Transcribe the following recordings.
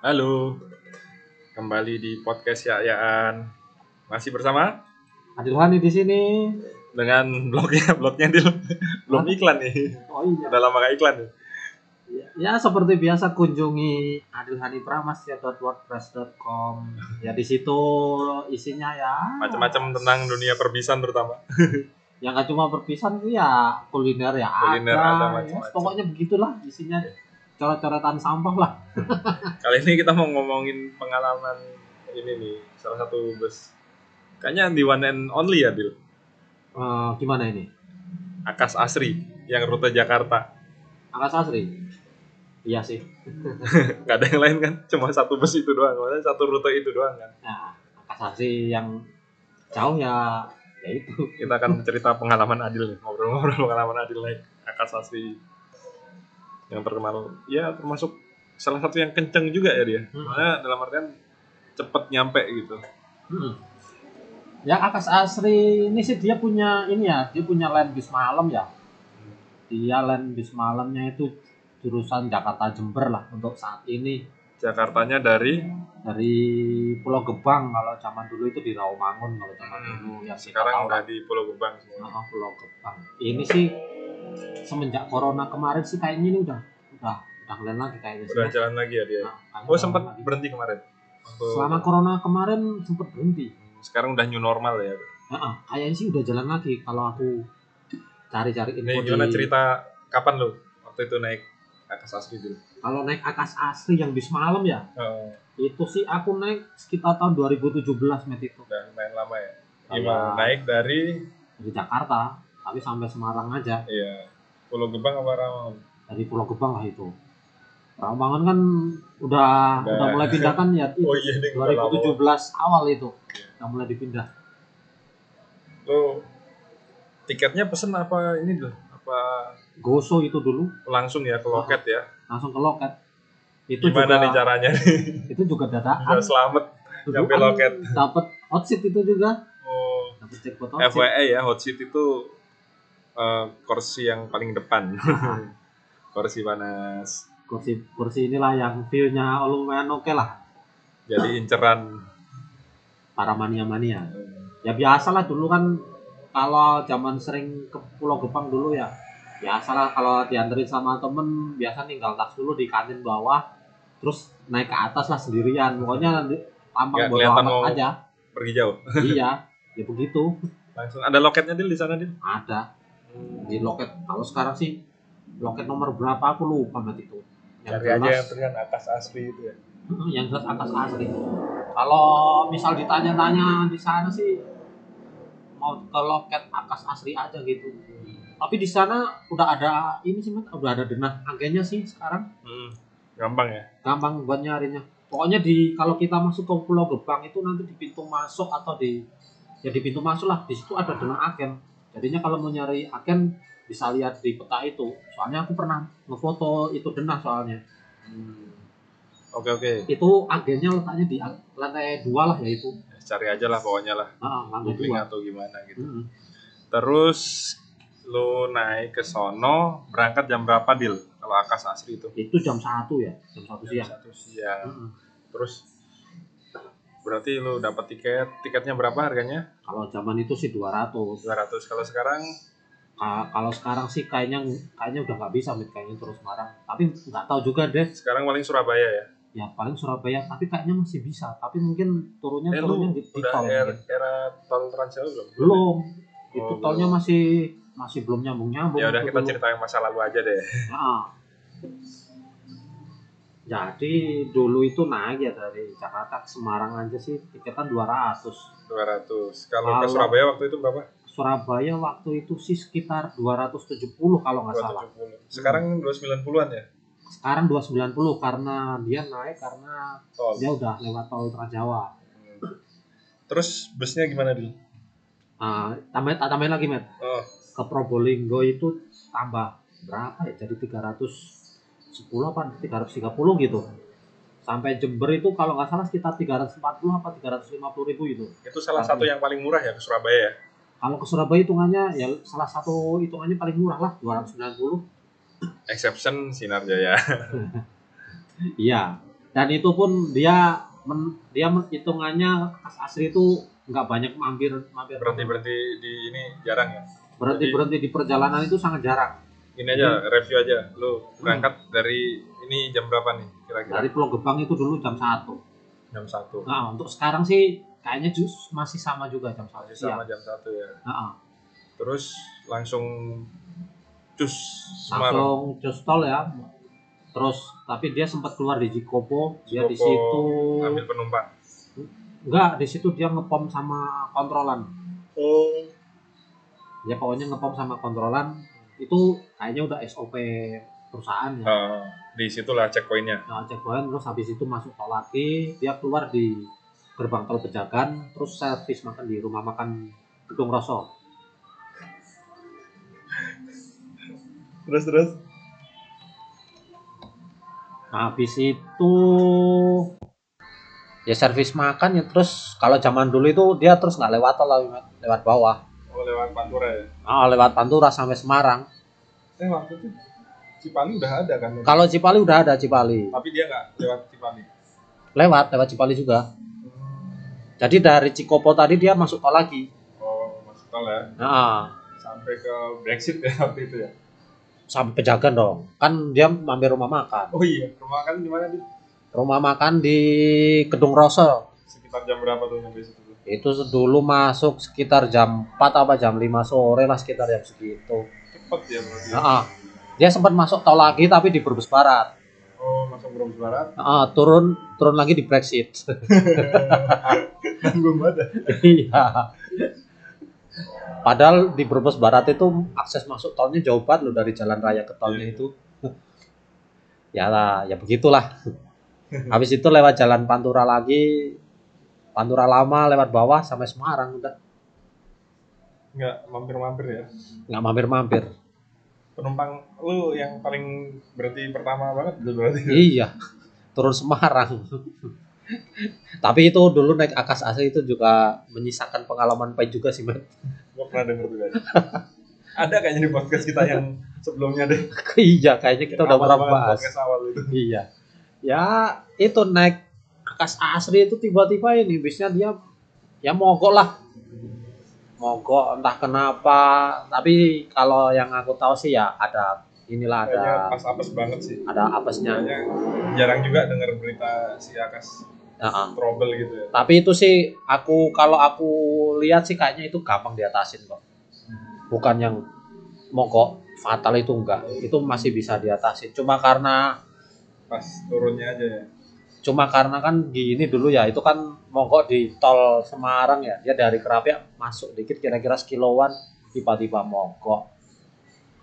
Halo, kembali di podcast Yayaan. Masih bersama Adil Hani di sini. dengan blognya, blognya di belum iklan nih. Oh iya. Udah lama gak iklan nih. Ya seperti biasa kunjungi adilhanipramas.wordpress.com. Ya di situ isinya ya Macam-macam tentang dunia perbisan terutama. yang gak cuma perpisahan itu ya kuliner ya Kuliner ada ada. macam-macam. ya, pokoknya begitulah isinya coret-coretan sampah lah. Kali ini kita mau ngomongin pengalaman ini nih, salah satu bus. Kayaknya di one and only ya, Dil. Eh, gimana ini? Akas Asri yang rute Jakarta. Angkas Asri. Iya sih. Gak ada yang lain kan, cuma satu bus itu doang. Maksudnya satu rute itu doang kan. Nah, Angkas Asri yang jauh ya ya itu. Kita akan cerita pengalaman Adil nih, ngobrol-ngobrol pengalaman Adil naik Akas Asri yang terkenal. Ya termasuk salah satu yang kenceng juga ya dia. Hmm. Soalnya dalam artian cepet nyampe gitu. Hmm. Ya Akas Asri ini sih dia punya ini ya, dia punya land bis malam ya. Dia land bis malamnya itu jurusan Jakarta Jember lah untuk saat ini Jakartanya dari dari Pulau Gebang kalau zaman dulu itu di Rawamangun kalau zaman Hmm, dulu kita sekarang udah di Pulau Gebang semua. Nah, Pulau Gebang. Ini sih semenjak corona kemarin sih kayaknya ini udah udah udah land lagi kayaknya sih. Udah ya. jalan lagi ya dia. Nah, Oh jalan sempat lagi. berhenti kemarin. Waktu- selama corona kemarin sempat berhenti. sekarang udah new normal ya. Nah, kayaknya sih udah jalan lagi kalau aku cari-cari info Ini gimana di- cerita kapan lu waktu itu naik atas asli dulu? kalau naik akas asli yang bis malam ya Oh, itu sih aku naik sekitar tahun 2017 met itu udah lumayan lama ya. Gimana naik dari dari Jakarta tapi sampai Semarang aja iya Pulau Gebang apa Rawangan? dari Pulau Gebang lah itu Rawamangun kan udah Udah. udah, mulai pindah kan ya Oh iya nih udah lama. 2017 awal itu udah mulai dipindah Lu tiketnya pesen apa ini dulu? Apa Goso itu dulu langsung ya ke loket ya? langsung ke loket itu Gimana juga nih caranya nih? itu juga Bisa dadakan selamat nyampe loket. dapat hot seat itu juga Oh, dapat jackpot hot FYI ya hot seat itu eh, kursi yang paling depan. kursi panas. kursi kursi inilah yang view-nya lumayan oke lah Jadi inceran. para mania-mania ya biasalah dulu kan kalau zaman sering ke Pulau Gebang dulu ya biasalah kalau dianterin sama temen biasa ninggal tas dulu di kantin bawah terus naik ke atas lah sendirian pokoknya Nggak bodo amat aja Pergi jauh. iya ya begitu Langsung ada loketnya Dil di sana Dil? ada di loket kalau sekarang sih loket nomor berapa aku lupa banget itu. Yang Cari aja yang jelas terlihat atas asli itu ya. yang jelas atas asli. Kalau misal ditanya-tanya di sana sih mau ke loket akas asli aja gitu. Tapi di sana udah ada ini sih Mat, udah ada denah agennya sih sekarang. Hmm, gampang ya. gampang buat nyarinya. Pokoknya di kalau kita masuk ke Pulau Gebang itu nanti di pintu masuk atau di ya di pintu masuk lah di situ ada denah agen jadinya kalau mau nyari agen bisa lihat di peta itu soalnya aku pernah ngefoto itu denah soalnya Hmm. Oke oke. itu agennya letaknya di lantai dua lah ya itu Cari aja lah pokoknya lah. ah, lantai Googling dua atau gimana gitu. Mm-mm. Terus lu naik ke sono berangkat jam berapa Dil? Kalau akas asli itu? itu jam satu ya jam satu Jam siang satu siang. Mm-mm. Terus berarti lu dapat tiket. Tiketnya berapa harganya? kalau zaman itu sih 200 200. Kalau sekarang Ka- kalau sekarang sih kayaknya kayaknya udah nggak bisa mit kayaknya terus Semarang tapi nggak tahu juga deh sekarang paling Surabaya ya. ya paling Surabaya tapi kayaknya masih bisa tapi mungkin turunnya Eh turunnya di, di tol era, era tol Trans belum? belum itu Oh, tolnya belum. masih masih belum nyambung nyambung Ya udah kita cerita yang masa lalu aja deh. Jadi dulu itu naik ya dari Jakarta ke Semarang aja sih tiketan 200 200. Kalau ke Kalau- Surabaya waktu itu berapa? Surabaya waktu itu sih sekitar 270 kalau nggak salah 270. Sekarang 290-an ya sekarang 290 karena dia naik karena tol. dia udah lewat tol Trans Jawa Hmm. Terus busnya gimana dulu? Nah, tambah tak tambahin lagi, Met. Oh, Ke Probolinggo itu tambah berapa ya? Jadi 310 apa 330 gitu. Sampai Jember itu kalau nggak salah sekitar 340 apa 350 ribu itu. itu salah Tapi- satu yang paling murah ya ke Surabaya ya. Kalau ke Surabaya hitungannya ya salah satu hitungannya paling murah lah 290. Exception Sinar Jaya. Iya. dan itu pun dia men- dia hitungannya kas asri itu nggak banyak mampir mampir berhenti berhenti di ini jarang ya berhenti berhenti di perjalanan itu sangat jarang ini aja review aja. Lu berangkat dari ini jam berapa nih kira-kira? Dari Pulau Gebang itu dulu jam satu. Jam satu. Nah untuk sekarang sih kayaknya jus masih sama juga jam satu. Masih sama jam satu ya. Nah, terus langsung cus langsung just tol ya. Terus tapi dia sempat keluar di Jikopo dia di situ. ambil penumpang. Enggak di situ dia ngepom sama kontrolan. Oh. Ya pokoknya ngepom sama kontrolan itu kayaknya udah SOP perusahaan ya. Di situlah checkpointnya. Nah, checkpoint terus habis itu masuk tol lagi dia keluar di gerbang tol Pejagan terus servis makan di rumah makan Gedung Roso terus terus? Nah, habis itu ya servis makan ya terus kalau zaman dulu itu dia terus nggak lewat tol lewat, lewat bawah oh lewat Pantura ya? Nah, lewat Pantura sampai Semarang. Eh waktu itu Cipali udah ada kan? Kalau Cipali udah ada Cipali. Tapi dia nggak lewat Cipali? Lewat lewat Cipali juga. Jadi dari Cikopo tadi dia masuk tol lagi. Oh masuk tol ya? Nah, sampai ke Brexit ya waktu itu ya? Sampai Pejagan dong. Kan dia mampir rumah makan. Oh iya rumah kan di mana rumah makan di Gedung Roso sekitar jam berapa tuh sampai situ itu dulu masuk sekitar jam 4 apa jam 5 sore lah sekitar jam segitu. Cepet ya berarti nah, dia sempat masuk tol lagi tapi di Brebes Barat. Oh masuk Brebes Barat? Nah, turun turun lagi di Brexit. Nanggung banget ya? iya. Padahal di Brebes Barat itu akses masuk tolnya jauh banget loh dari jalan raya ke tolnya Iya. itu. Ya lah ya begitulah. Habis itu lewat jalan Pantura lagi Pantura lama lewat bawah sampai Semarang udah nggak mampir-mampir ya? Nggak mampir-mampir. Penumpang lu yang paling berarti pertama banget itu berarti. Iya turun Semarang. Tapi itu dulu naik akas asli itu juga menyisakan pengalaman pahit juga sih men gua pernah denger kayaknya ada kayaknya di podcast kita yang sebelumnya deh. Iya kayaknya kita udah pernah bahas. podcast awal itu. Iya. Ya itu naik akas asli itu tiba-tiba ini bisnya dia ya mogok lah. Mogok entah kenapa. Tapi kalau yang aku tahu sih ya ada inilah ada kayaknya pas apes banget sih. ada apesnya. Kayaknya jarang juga denger berita si Akas Heeh. trouble gitu ya. Tapi itu sih aku kalau aku lihat sih kayaknya itu gampang diatasin kok. Bukan yang mogok fatal itu enggak. Itu masih bisa diatasin. Cuma karena pas turunnya aja ya cuma karena kan gini dulu ya itu kan mogok di tol Semarang ya dia dari Kerapiak masuk dikit kira-kira sekiloan tiba-tiba mogok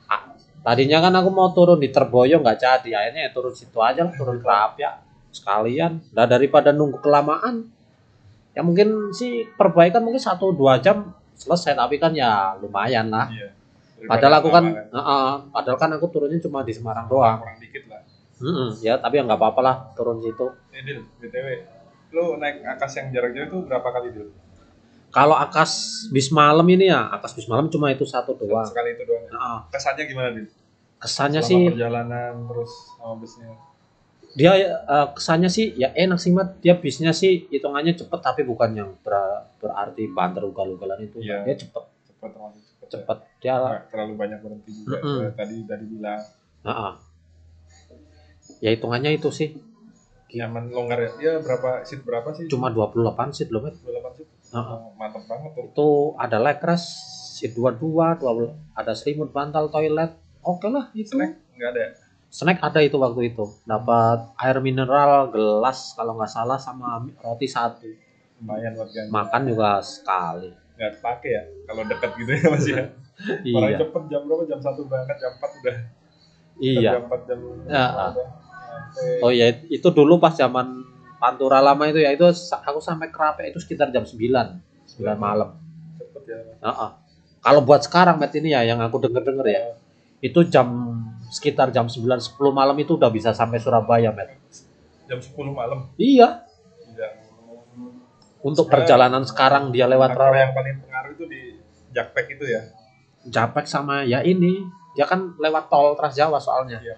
Ah, tadinya kan aku mau turun di Terboyo nggak jadi akhirnya ya turun situ aja lah turun Kerapiak sekalian. Nah daripada nunggu kelamaan ya mungkin sih perbaikan mungkin satu dua jam selesai tapi kan ya lumayan lah. Iya padahal aku kan, Daripada Heeh, padahal kan aku turunnya cuma di Semarang doang. Kurang dikit lah Mm-mm, ya tapi ya nggak apa-apa lah turun situ eh Dil, BTW lu naik Akas yang jarak jauh itu berapa kali Dil? Kalau akas bis malam ini ya, akas bis malam cuma itu satu doang. sekali itu doang ya? Nah, kesannya gimana Dil? kesannya Selama sih perjalanan terus sama busnya dia eh, kesannya sih ya enak sih mat. Dia bisnya sih hitungannya cepet tapi bukan yang ber- berarti banter ugal-ugalan itu. Iya. Dia cepet cepet termasuk cepet, ya? cepet dia Nggak terlalu banyak berhenti juga Mm-mm. Kayak tadi tadi bilang Nah, ya hitungannya itu sih. Nyaman longgar ya? Ya berapa seat berapa sih? Cuma 28 seat loh Mat. 28 seat. Heeh. Oh, mantep banget tuh. Itu ada leg rest seat 22, 20, ada selimut bantal toilet. Oke lah itu. snack nggak ada ya? snack ada itu waktu itu. Dapat air mineral gelas kalau nggak salah sama roti satu. Lumayan buat ganti. Makan juga sekali. Nggak pakai ya? Kalau dekat gitu ya masih ya? Orang iya cepet jam berapa? Jam satu berangkat jam 4 udah. Iya. Jam 4 jam Ya, udah. nyampe. Oh ya itu dulu pas zaman pantura lama itu ya itu aku sampai kerape itu sekitar jam 9 9 malam. Cepet ya. Heeh. kalau buat sekarang Matt ini ya yang aku denger denger ya itu jam sekitar jam 9 10 malam itu udah bisa sampai Surabaya Matt. Jam 10 malam? Iya. Iya. untuk Sebenarnya- perjalanan sekarang dia lewat rawa yang paling pengaruh itu di Jakpek itu ya? Japek sama ya ini dia kan lewat tol Trans Jawa soalnya. Iya,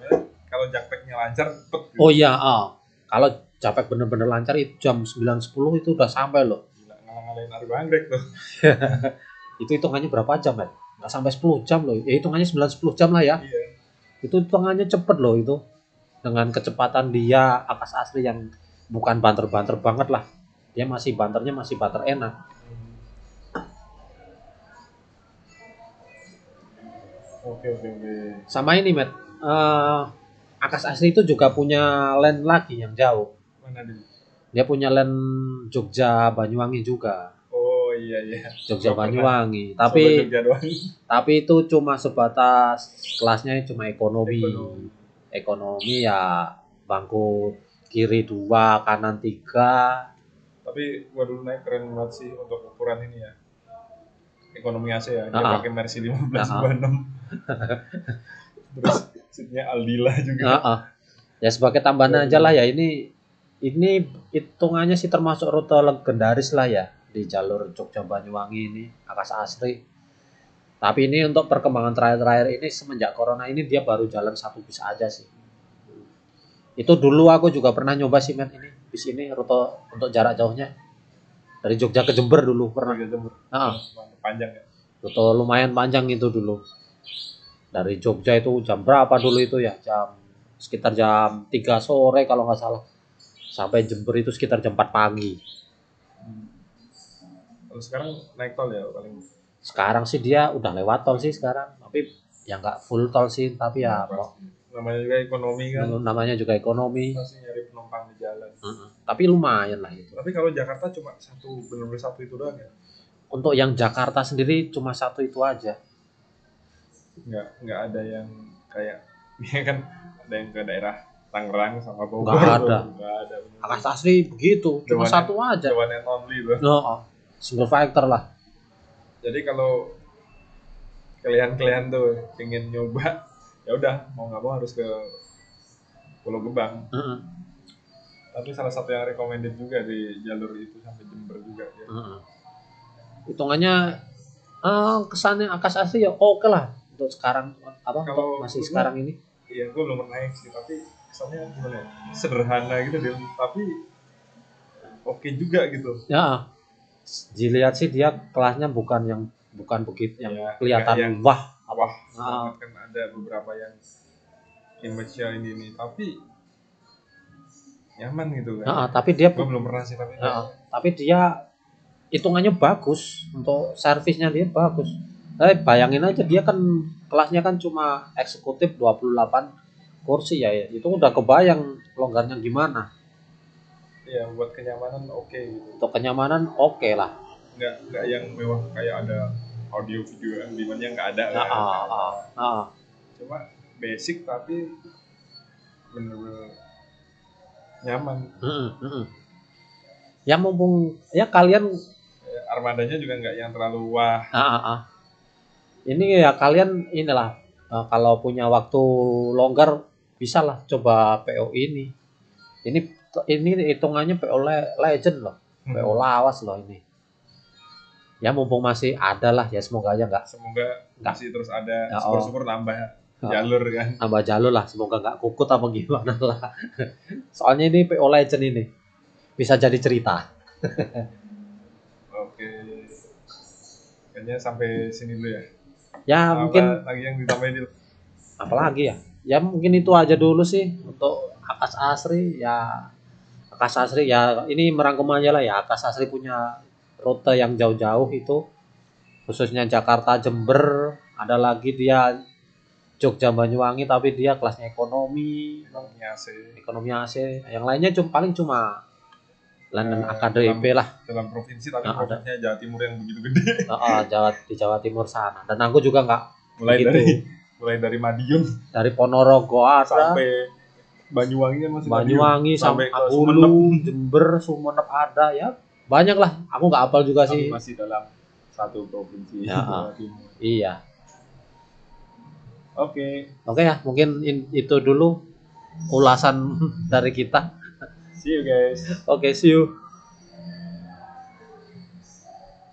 kalau Jakpeknya lancar cepet gitu. oh iya ah. kalau Japek bener-bener lancar itu jam 9.10 itu udah sampai loh. Gila, ngalah-ngalahin Argo Anggrek tuh. Itu hitungannya berapa jam ya? Nggak sampai 10 jam loh. Ya hitungannya 9-10 jam lah ya. Iya. Itu hitungannya cepet loh itu. Dengan kecepatan dia akas asli yang bukan banter-banter banget lah. Dia masih banternya masih banter enak. Oke oke oke. Sama ini, Matt. Eh, akas asli itu juga punya land lagi yang jauh. Mana dia? Dia punya land Jogja Banyuwangi juga. Oh iya iya. Jogja. Banyuwangi. Tapi Jogja tapi itu cuma sebatas kelasnya cuma ekonomi. Ekonomi. Ekonomi ya bangku kiri dua, kanan tiga. Tapi gua dulu naik keren banget sih untuk ukuran ini ya. Ekonomi AC ya. Dia Ah. pakai Mercy 1526. Terus seatnya Aldila juga. Heeh. Ya sebagai tambahan aja lah ya ini ini hitungannya sih termasuk rute legendaris lah ya di jalur Jogja Banyuwangi ini akas asri. Tapi ini untuk perkembangan terakhir-terakhir ini semenjak corona ini dia baru jalan satu bis aja sih. Itu dulu aku juga pernah nyoba sih men ini bis ini rute untuk jarak jauhnya dari Jogja ke Jember dulu pernah. Harga jemur. Heeh. Panjang ya. Rute lumayan panjang itu dulu. Dari Jogja itu jam berapa dulu itu ya? Jam sekitar jam 3 sore kalau nggak salah. Sampai Jember itu sekitar jam 4 pagi. Kalau sekarang naik tol ya paling. Sekarang sih dia udah lewat tol sih sekarang, tapi ya nggak full tol sih, tapi ya mau- Namanya juga ekonomi kan. namanya juga ekonomi. Masih nyari penumpang di jalan. Heeh. Tapi lumayan lah itu. Tapi kalau Jakarta cuma satu benar-benar satu itu doang ya. Untuk yang Jakarta sendiri cuma satu itu aja. Nggak nggak ada yang kayak ya kan ada yang ke daerah Tangerang sama Bogor. Nggak ada. Nggak ada. asli begitu, cuma satu aja. The one and only tuh. No, single factor lah. Jadi kalau kalian-kalian tuh pengen nyoba, ya udah mau nggak mau harus ke Pulau Gebang. Heeh. Tapi salah satu yang recommended juga di jalur itu sampai Jember juga ya. Heeh. Hitungannya eh, kesannya akas asli ya oke lah untuk sekarang apa Kalau untuk masih sekarang ini. Iya, gue belum pernah naik sih, tapi kesannya gimana ya? Sederhana gitu dia, tapi oke juga gitu. Ya, dilihat sih dia kelasnya bukan yang bukan begitu yang Ya, kelihatan yang wah. wah Ah. banget kan ada beberapa yang image-nya ini nih, tapi nyaman gitu kan. Nah, tapi dia Gue belum pernah sih tapi Nah, tapi dia hitungannya bagus untuk servisnya dia bagus. Eh bayangin aja dia kan kelasnya kan cuma eksekutif 28 kursi ya, ya. itu udah kebayang longgarnya gimana. ya buat kenyamanan oke gitu. Untuk kenyamanan oke lah. Nggak nggak yang mewah kayak ada audio video yang nggak ada Nah, kan. ah, ah, ah. Cuma basic tapi bener-bener nyaman. Mm-mm, mm-mm. Ya mumpung ya kalian Ya, Armadanya juga nggak yang terlalu wah. ah, ah, ah. Ini ya kalian inilah eh, kalau punya waktu longgar bisa lah coba PO ini. Ini ini hitungannya PO le- legend loh, PO lawas loh ini. Ya mumpung masih ada lah ya semoga aja nggak Semoga Nggak. masih terus ada Ya, syukur-syukur nambah Oh. jalur kan. nambah jalur lah semoga nggak kukut apa gimana lah. Soalnya ini PO legend ini bisa jadi cerita. Oke. Kayaknya sampai sini dulu ya. Ya Apa mungkin lagi yang ditambahin di apalagi ya? Ya mungkin itu aja dulu sih untuk Akas Asri. Ya Akas Asri ya ini merangkum aja lah ya. Akas Asri punya rute yang jauh-jauh itu khususnya Jakarta Jember. Ada lagi dia Jogja Banyuwangi tapi dia kelasnya ekonomi. Ekonomi AC ekonomi AC yang lainnya cuma paling cuma London Eh, AKDP lah dalam provinsi tapi Nah, ada. provinsinya Jawa Timur yang begitu gede. Ah, Jawa di Jawa Timur sana dan aku juga nggak Mulai Begitu. dari mulai dari Madiun dari Ponorogo ada sampai Banyuwangi kan masih Banyuwangi Madiun. sampai ke Hulu, Jember, Sumeneb ada ya. Banyak lah. Aku nggak hafal juga Tapi sih. masih dalam satu provinsi Ya. Jawa Timur. Iya. Oke, Oke ya, mungkin in- itu dulu ulasan dari kita. See you guys. Oke, see you.